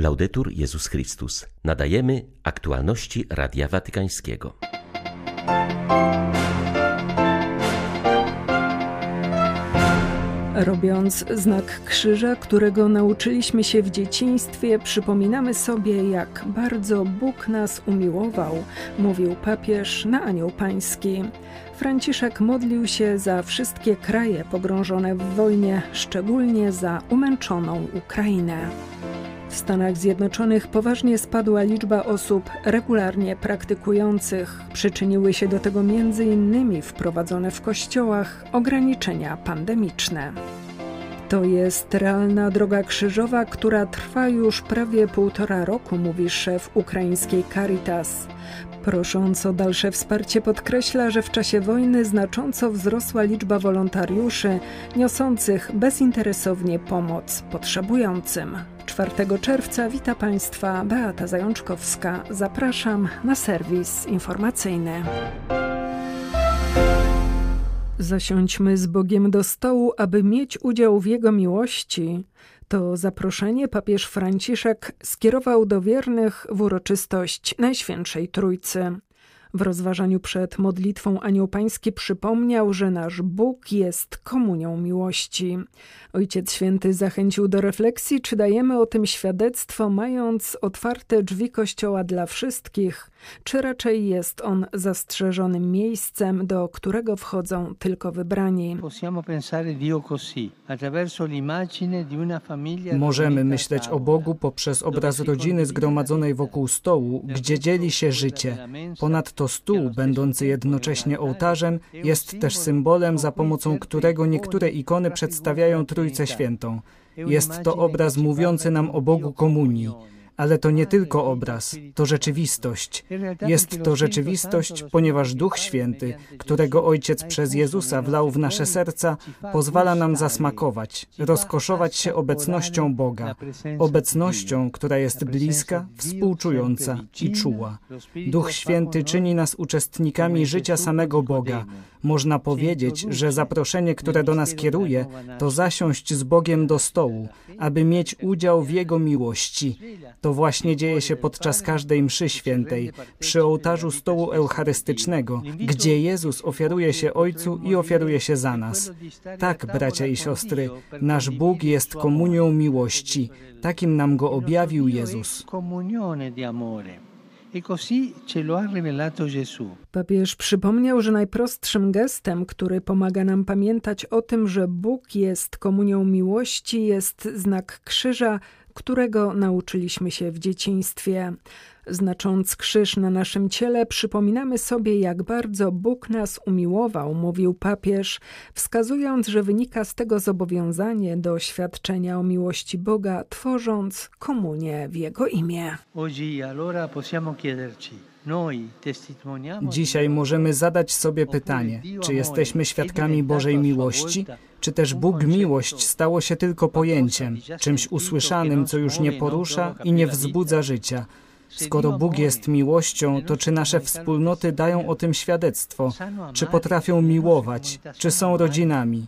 Laudetur Jezus Chrystus. Nadajemy aktualności Radia Watykańskiego. Robiąc znak krzyża, którego nauczyliśmy się w dzieciństwie, przypominamy sobie, jak bardzo Bóg nas umiłował, mówił papież na Anioł Pański. Franciszek modlił się za wszystkie kraje pogrążone w wojnie, szczególnie za umęczoną Ukrainę. W Stanach Zjednoczonych poważnie spadła liczba osób regularnie praktykujących. Przyczyniły się do tego m.in. wprowadzone w kościołach ograniczenia pandemiczne. To jest realna droga krzyżowa, która trwa już prawie półtora roku, mówi szef ukraińskiej Caritas. Prosząc o dalsze wsparcie, podkreśla, że w czasie wojny znacząco wzrosła liczba wolontariuszy niosących bezinteresownie pomoc potrzebującym. 4 czerwca wita Państwa Beata Zajączkowska. Zapraszam na serwis informacyjny. Zasiądźmy z Bogiem do stołu, aby mieć udział w Jego miłości. To zaproszenie papież Franciszek skierował do wiernych w uroczystość Najświętszej Trójcy. W rozważaniu przed modlitwą Anioł Pański przypomniał, że nasz Bóg jest komunią miłości. Ojciec Święty zachęcił do refleksji, czy dajemy o tym świadectwo, mając otwarte drzwi Kościoła dla wszystkich, czy raczej jest on zastrzeżonym miejscem, do którego wchodzą tylko wybrani. Możemy myśleć o Bogu poprzez obraz rodziny zgromadzonej wokół stołu, gdzie dzieli się życie. Ponadto stół, będący jednocześnie ołtarzem, jest też symbolem, za pomocą którego niektóre ikony przedstawiają Trójcę Świętą. Jest to obraz mówiący nam o Bogu komunii. Ale to nie tylko obraz, to rzeczywistość. Jest to rzeczywistość, ponieważ Duch Święty, którego Ojciec przez Jezusa wlał w nasze serca, pozwala nam zasmakować, rozkoszować się obecnością Boga, obecnością, która jest bliska, współczująca i czuła. Duch Święty czyni nas uczestnikami życia samego Boga. Można powiedzieć, że zaproszenie, które do nas kieruje, to zasiąść z Bogiem do stołu, aby mieć udział w Jego miłości. To właśnie dzieje się podczas każdej mszy świętej, przy ołtarzu stołu eucharystycznego, gdzie Jezus ofiaruje się Ojcu i ofiaruje się za nas. Tak, bracia i siostry, nasz Bóg jest komunią miłości. Takim nam go objawił Jezus. Papież przypomniał, że najprostszym gestem, który pomaga nam pamiętać o tym, że Bóg jest komunią miłości, jest znak krzyża, którego nauczyliśmy się w dzieciństwie. Znacząc krzyż na naszym ciele, przypominamy sobie, jak bardzo Bóg nas umiłował, mówił papież, wskazując, że wynika z tego zobowiązanie do świadczenia o miłości Boga, tworząc komunię w Jego imię. Dzisiaj możemy zadać sobie pytanie, czy jesteśmy świadkami Bożej miłości, czy też Bóg miłość stało się tylko pojęciem, czymś usłyszanym, co już nie porusza i nie wzbudza życia. Skoro Bóg jest miłością, to czy nasze wspólnoty dają o tym świadectwo? Czy potrafią miłować? Czy są rodzinami?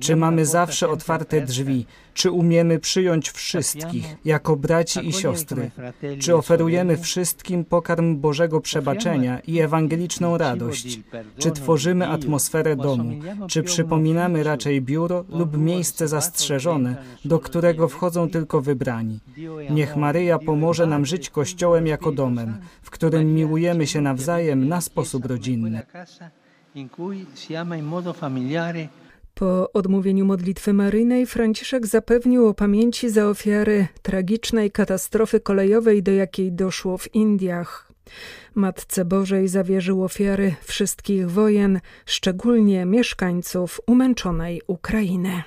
Czy mamy zawsze otwarte drzwi? Czy umiemy przyjąć wszystkich jako braci i siostry? Czy oferujemy wszystkim pokarm Bożego przebaczenia i ewangeliczną radość? Czy tworzymy atmosferę domu? Czy przypominamy raczej biuro lub miejsce zastrzeżone, do którego wchodzą tylko wybrani? Niech Maryja pomoże nam żyć Kościołem jako domem, w którym miłujemy się nawzajem na sposób rodzinny. Po odmówieniu modlitwy maryjnej Franciszek zapewnił o pamięci za ofiary tragicznej katastrofy kolejowej, do jakiej doszło w Indiach. Matce Bożej zawierzył ofiary wszystkich wojen, szczególnie mieszkańców umęczonej Ukrainy.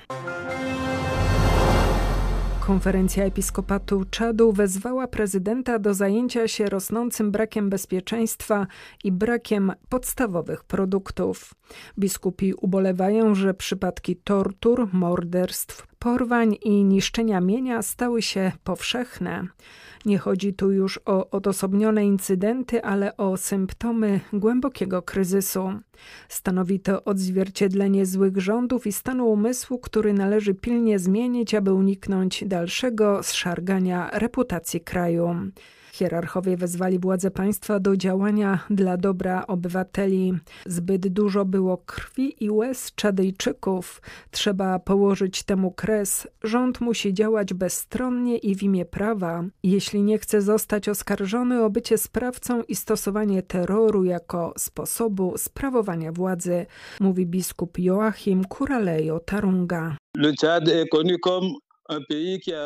Konferencja Episkopatu Czadu wezwała prezydenta do zajęcia się rosnącym brakiem bezpieczeństwa i brakiem podstawowych produktów. Biskupi ubolewają, że przypadki tortur, morderstw, porwań i niszczenia mienia stały się powszechne. Nie chodzi tu już o odosobnione incydenty, ale o symptomy głębokiego kryzysu. Stanowi to odzwierciedlenie złych rządów i stanu umysłu, który należy pilnie zmienić, aby uniknąć dalszego zszargania reputacji kraju. Hierarchowie wezwali władze państwa do działania dla dobra obywateli. Zbyt dużo było krwi i łez Czadyjczyków. Trzeba położyć temu kres. Rząd musi działać bezstronnie i w imię prawa. Jeśli nie chce zostać oskarżony o bycie sprawcą i stosowanie terroru jako sposobu sprawowania władzy, mówi biskup Joachim Kuralejo Tarunga. Le Tchad est connu comme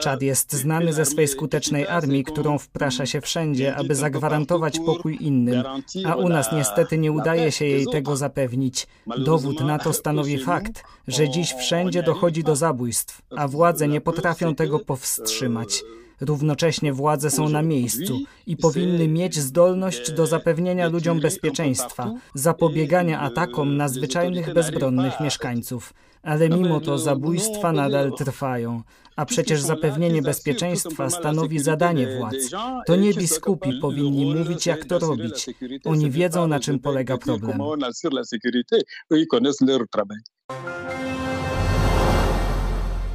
Czad jest znany ze swej skutecznej armii, którą wprasza się wszędzie, aby zagwarantować pokój innym, a u nas niestety nie udaje się jej tego zapewnić. Dowód na to stanowi fakt, że dziś wszędzie dochodzi do zabójstw, a władze nie potrafią tego powstrzymać. Równocześnie władze są na miejscu i powinny mieć zdolność do zapewnienia ludziom bezpieczeństwa, zapobiegania atakom na zwyczajnych bezbronnych mieszkańców. Ale mimo to zabójstwa nadal trwają. A przecież zapewnienie bezpieczeństwa stanowi zadanie władz. To nie biskupi powinni mówić, jak to robić. Oni wiedzą, na czym polega problem.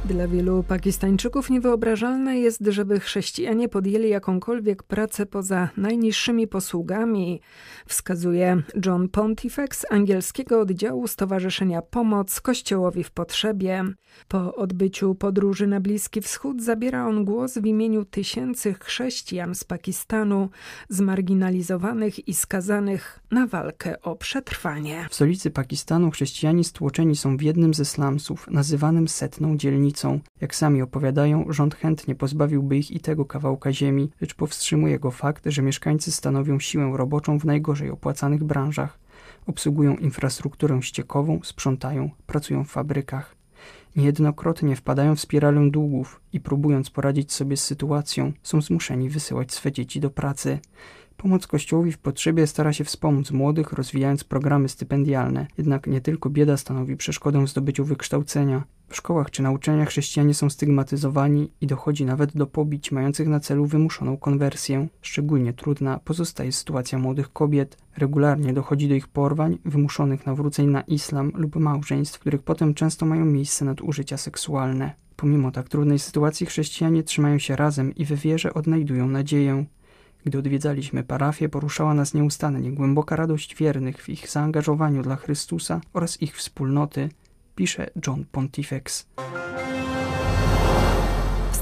Dla wielu Pakistańczyków niewyobrażalne jest, żeby chrześcijanie podjęli jakąkolwiek pracę poza najniższymi posługami, wskazuje John Pontifex angielskiego oddziału Stowarzyszenia Pomoc Kościołowi w Potrzebie. Po odbyciu podróży na Bliski Wschód zabiera on głos w imieniu tysięcy chrześcijan z Pakistanu, zmarginalizowanych i skazanych na walkę o przetrwanie. W stolicy Pakistanu chrześcijanie stłoczeni są w jednym ze slumsów, nazywanym setną dzielnicą jak sami opowiadają, rząd chętnie pozbawiłby ich i tego kawałka ziemi, lecz powstrzymuje go fakt, że mieszkańcy stanowią siłę roboczą w najgorzej opłacanych branżach. Obsługują infrastrukturę ściekową, sprzątają, pracują w fabrykach. Niejednokrotnie wpadają w spiralę długów i próbując poradzić sobie z sytuacją, są zmuszeni wysyłać swe dzieci do pracy. Pomoc Kościołowi w potrzebie stara się wspomóc młodych, rozwijając programy stypendialne. Jednak nie tylko bieda stanowi przeszkodę w zdobyciu wykształcenia. W szkołach czy na uczelniach chrześcijanie są stygmatyzowani i dochodzi nawet do pobić mających na celu wymuszoną konwersję. Szczególnie trudna pozostaje sytuacja młodych kobiet. Regularnie dochodzi do ich porwań, wymuszonych nawróceń na islam lub małżeństw, w których potem często mają miejsce nadużycia seksualne. Pomimo tak trudnej sytuacji chrześcijanie trzymają się razem i w wierze odnajdują nadzieję. Gdy odwiedzaliśmy parafię, poruszała nas nieustannie głęboka radość wiernych w ich zaangażowaniu dla Chrystusa oraz ich wspólnoty, pisze John Pontifex.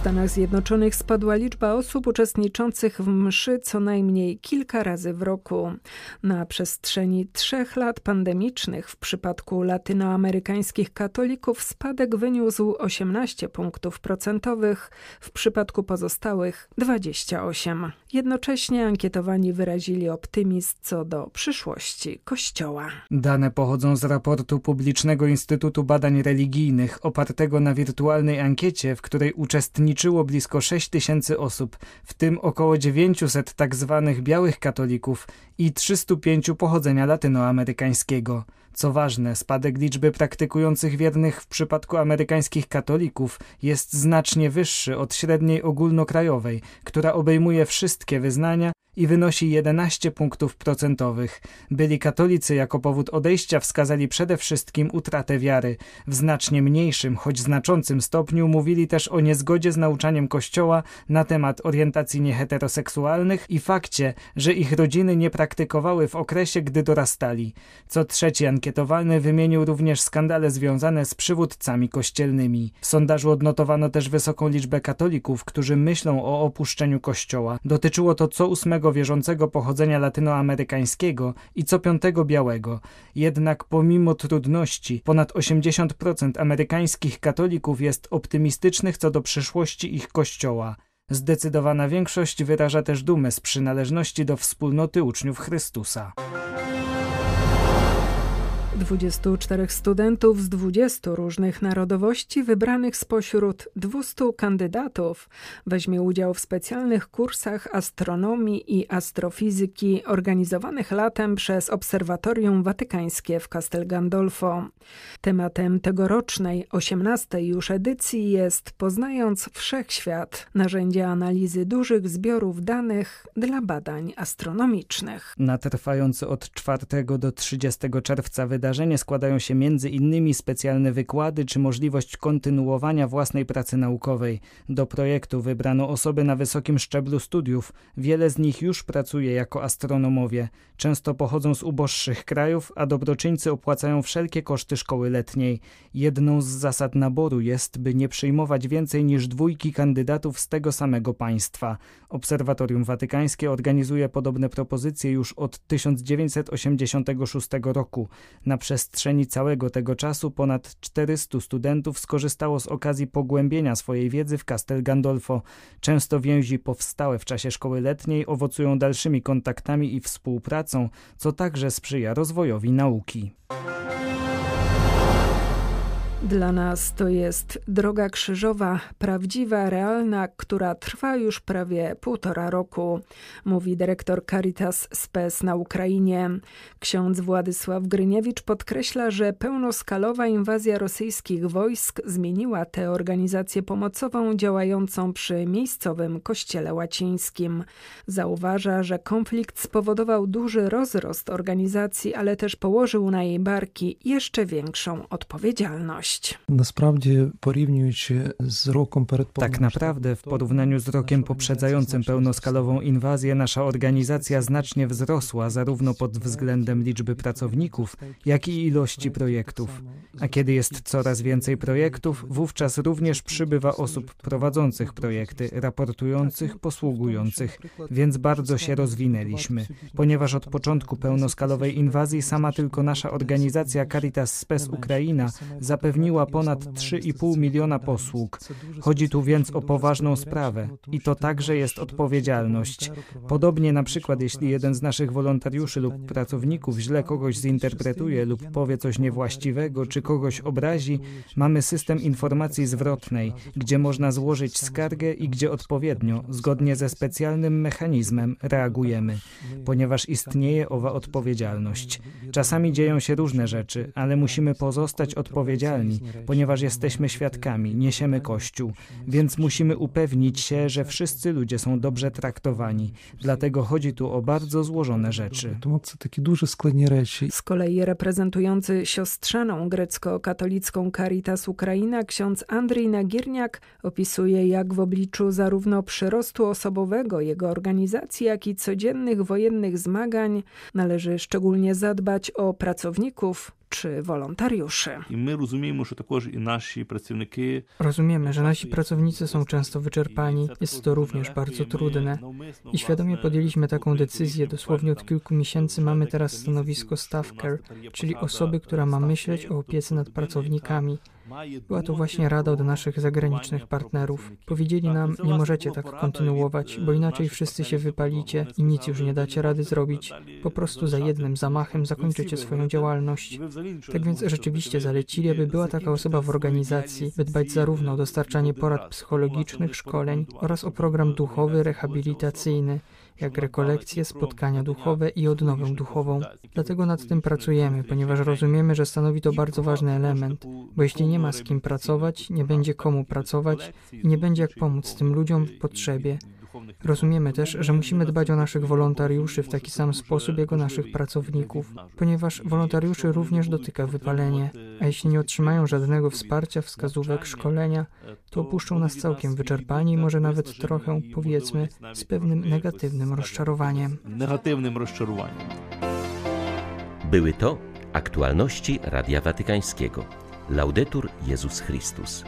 Stanach Zjednoczonych spadła liczba osób uczestniczących w mszy co najmniej kilka razy w roku. Na przestrzeni trzech lat pandemicznych w przypadku latynoamerykańskich katolików spadek wyniósł 18 punktów procentowych, w przypadku pozostałych 28. Jednocześnie ankietowani wyrazili optymizm co do przyszłości Kościoła. Dane pochodzą z raportu Publicznego Instytutu Badań Religijnych opartego na wirtualnej ankiecie, w której uczestniczyli uczestniczyło blisko 6 tysięcy osób, w tym około 900 tak zwanych białych katolików i 305 pochodzenia latynoamerykańskiego. Co ważne, spadek liczby praktykujących wiernych w przypadku amerykańskich katolików jest znacznie wyższy od średniej ogólnokrajowej, która obejmuje wszystkie wyznania i wynosi 11 punktów procentowych. Byli katolicy jako powód odejścia wskazali przede wszystkim utratę wiary. W znacznie mniejszym, choć znaczącym stopniu mówili też o niezgodzie z nauczaniem Kościoła na temat orientacji nieheteroseksualnych i fakcie, że ich rodziny nie praktykowały w okresie, gdy dorastali. Co trzeci ankietowany wymienił również skandale związane z przywódcami kościelnymi. W sondażu odnotowano też wysoką liczbę katolików, którzy myślą o opuszczeniu Kościoła. Dotyczyło to co ósmego wierzącego pochodzenia latynoamerykańskiego i co piątego białego. Jednak pomimo trudności, ponad 80% amerykańskich katolików jest optymistycznych co do przyszłości ich kościoła. Zdecydowana większość wyraża też dumę z przynależności do wspólnoty uczniów Chrystusa. 24 studentów z 20 różnych narodowości, wybranych spośród 200 kandydatów, weźmie udział w specjalnych kursach astronomii i astrofizyki organizowanych latem przez Obserwatorium Watykańskie w Castel Gandolfo. Tematem tegorocznej, 18 już edycji jest Poznając Wszechświat, narzędzie analizy dużych zbiorów danych dla badań astronomicznych. Na trwający od 4 do 30 czerwca wydarzenie wydarzenie składają się między innymi specjalne wykłady czy możliwość kontynuowania własnej pracy naukowej. Do projektu wybrano osoby na wysokim szczeblu studiów. Wiele z nich już pracuje jako astronomowie. Często pochodzą z uboższych krajów, a dobroczyńcy opłacają wszelkie koszty szkoły letniej. Jedną z zasad naboru jest, by nie przyjmować więcej niż dwójki kandydatów z tego samego państwa. Obserwatorium Watykańskie organizuje podobne propozycje już od 1986 roku. Na przestrzeni całego tego czasu ponad 400 studentów skorzystało z okazji pogłębienia swojej wiedzy w Castel Gandolfo. Często więzi powstałe w czasie szkoły letniej owocują dalszymi kontaktami i współpracą, co także sprzyja rozwojowi nauki. Dla nas to jest droga krzyżowa, prawdziwa, realna, która trwa już prawie półtora roku, mówi dyrektor Caritas Spes na Ukrainie. Ksiądz Władysław Gryniewicz podkreśla, że pełnoskalowa inwazja rosyjskich wojsk zmieniła tę organizację pomocową działającą przy miejscowym kościele łacińskim. Zauważa, że konflikt spowodował duży rozrost organizacji, ale też położył na jej barki jeszcze większą odpowiedzialność. Tak naprawdę w porównaniu z rokiem poprzedzającym pełnoskalową inwazję nasza organizacja znacznie wzrosła zarówno pod względem liczby pracowników, jak i ilości projektów. A kiedy jest coraz więcej projektów, wówczas również przybywa osób prowadzących projekty, raportujących, posługujących, więc bardzo się rozwinęliśmy. Ponieważ od początku pełnoskalowej inwazji sama tylko nasza organizacja Caritas Spes Ukraina zapewniła zapewniła ponad 3,5 miliona posług. Chodzi tu więc o poważną sprawę i to także jest odpowiedzialność. Podobnie na przykład jeśli jeden z naszych wolontariuszy lub pracowników źle kogoś zinterpretuje lub powie coś niewłaściwego czy kogoś obrazi, mamy system informacji zwrotnej, gdzie można złożyć skargę i gdzie odpowiednio, zgodnie ze specjalnym mechanizmem reagujemy, ponieważ istnieje owa odpowiedzialność. Czasami dzieją się różne rzeczy, ale musimy pozostać odpowiedzialni ponieważ jesteśmy świadkami, niesiemy Kościół, więc musimy upewnić się, że wszyscy ludzie są dobrze traktowani. Dlatego chodzi tu o bardzo złożone rzeczy. Z kolei reprezentujący siostrzaną grecko-katolicką Caritas Ukraina ksiądz Andrzej Nagierniak opisuje, jak w obliczu zarówno przyrostu osobowego jego organizacji, jak i codziennych wojennych zmagań należy szczególnie zadbać o pracowników, czy wolontariuszy. I my rozumiemy, że także i nasi pracownicy. Rozumiemy, że nasi pracownicy są często wyczerpani. Jest to również bardzo trudne. I świadomie podjęliśmy taką decyzję. Dosłownie od kilku miesięcy mamy teraz stanowisko staff care, czyli osoby, która ma myśleć o opiece nad pracownikami. Była to właśnie rada od naszych zagranicznych partnerów. Powiedzieli nam, nie możecie tak kontynuować, bo inaczej wszyscy się wypalicie i nic już nie dacie rady zrobić. Po prostu za jednym zamachem zakończycie swoją działalność. Tak więc rzeczywiście zalecili, aby była taka osoba w organizacji, by dbać zarówno o dostarczanie porad psychologicznych, szkoleń oraz o program duchowy, rehabilitacyjny, jak rekolekcje, spotkania duchowe i odnowę duchową. Dlatego nad tym pracujemy, ponieważ rozumiemy, że stanowi to bardzo ważny element, bo jeśli nie ma z kim pracować, nie będzie komu pracować i nie będzie jak pomóc tym ludziom w potrzebie. Rozumiemy też, że musimy dbać o naszych wolontariuszy w taki sam sposób jak o naszych pracowników, ponieważ wolontariuszy również dotyka wypalenie, a jeśli nie otrzymają żadnego wsparcia, wskazówek, szkolenia, to opuszczą nas całkiem wyczerpani i może nawet trochę, powiedzmy, z pewnym negatywnym rozczarowaniem. Negatywnym rozczarowaniem. Były to aktualności Radia Watykańskiego. Laudetur Jezus Chrystus.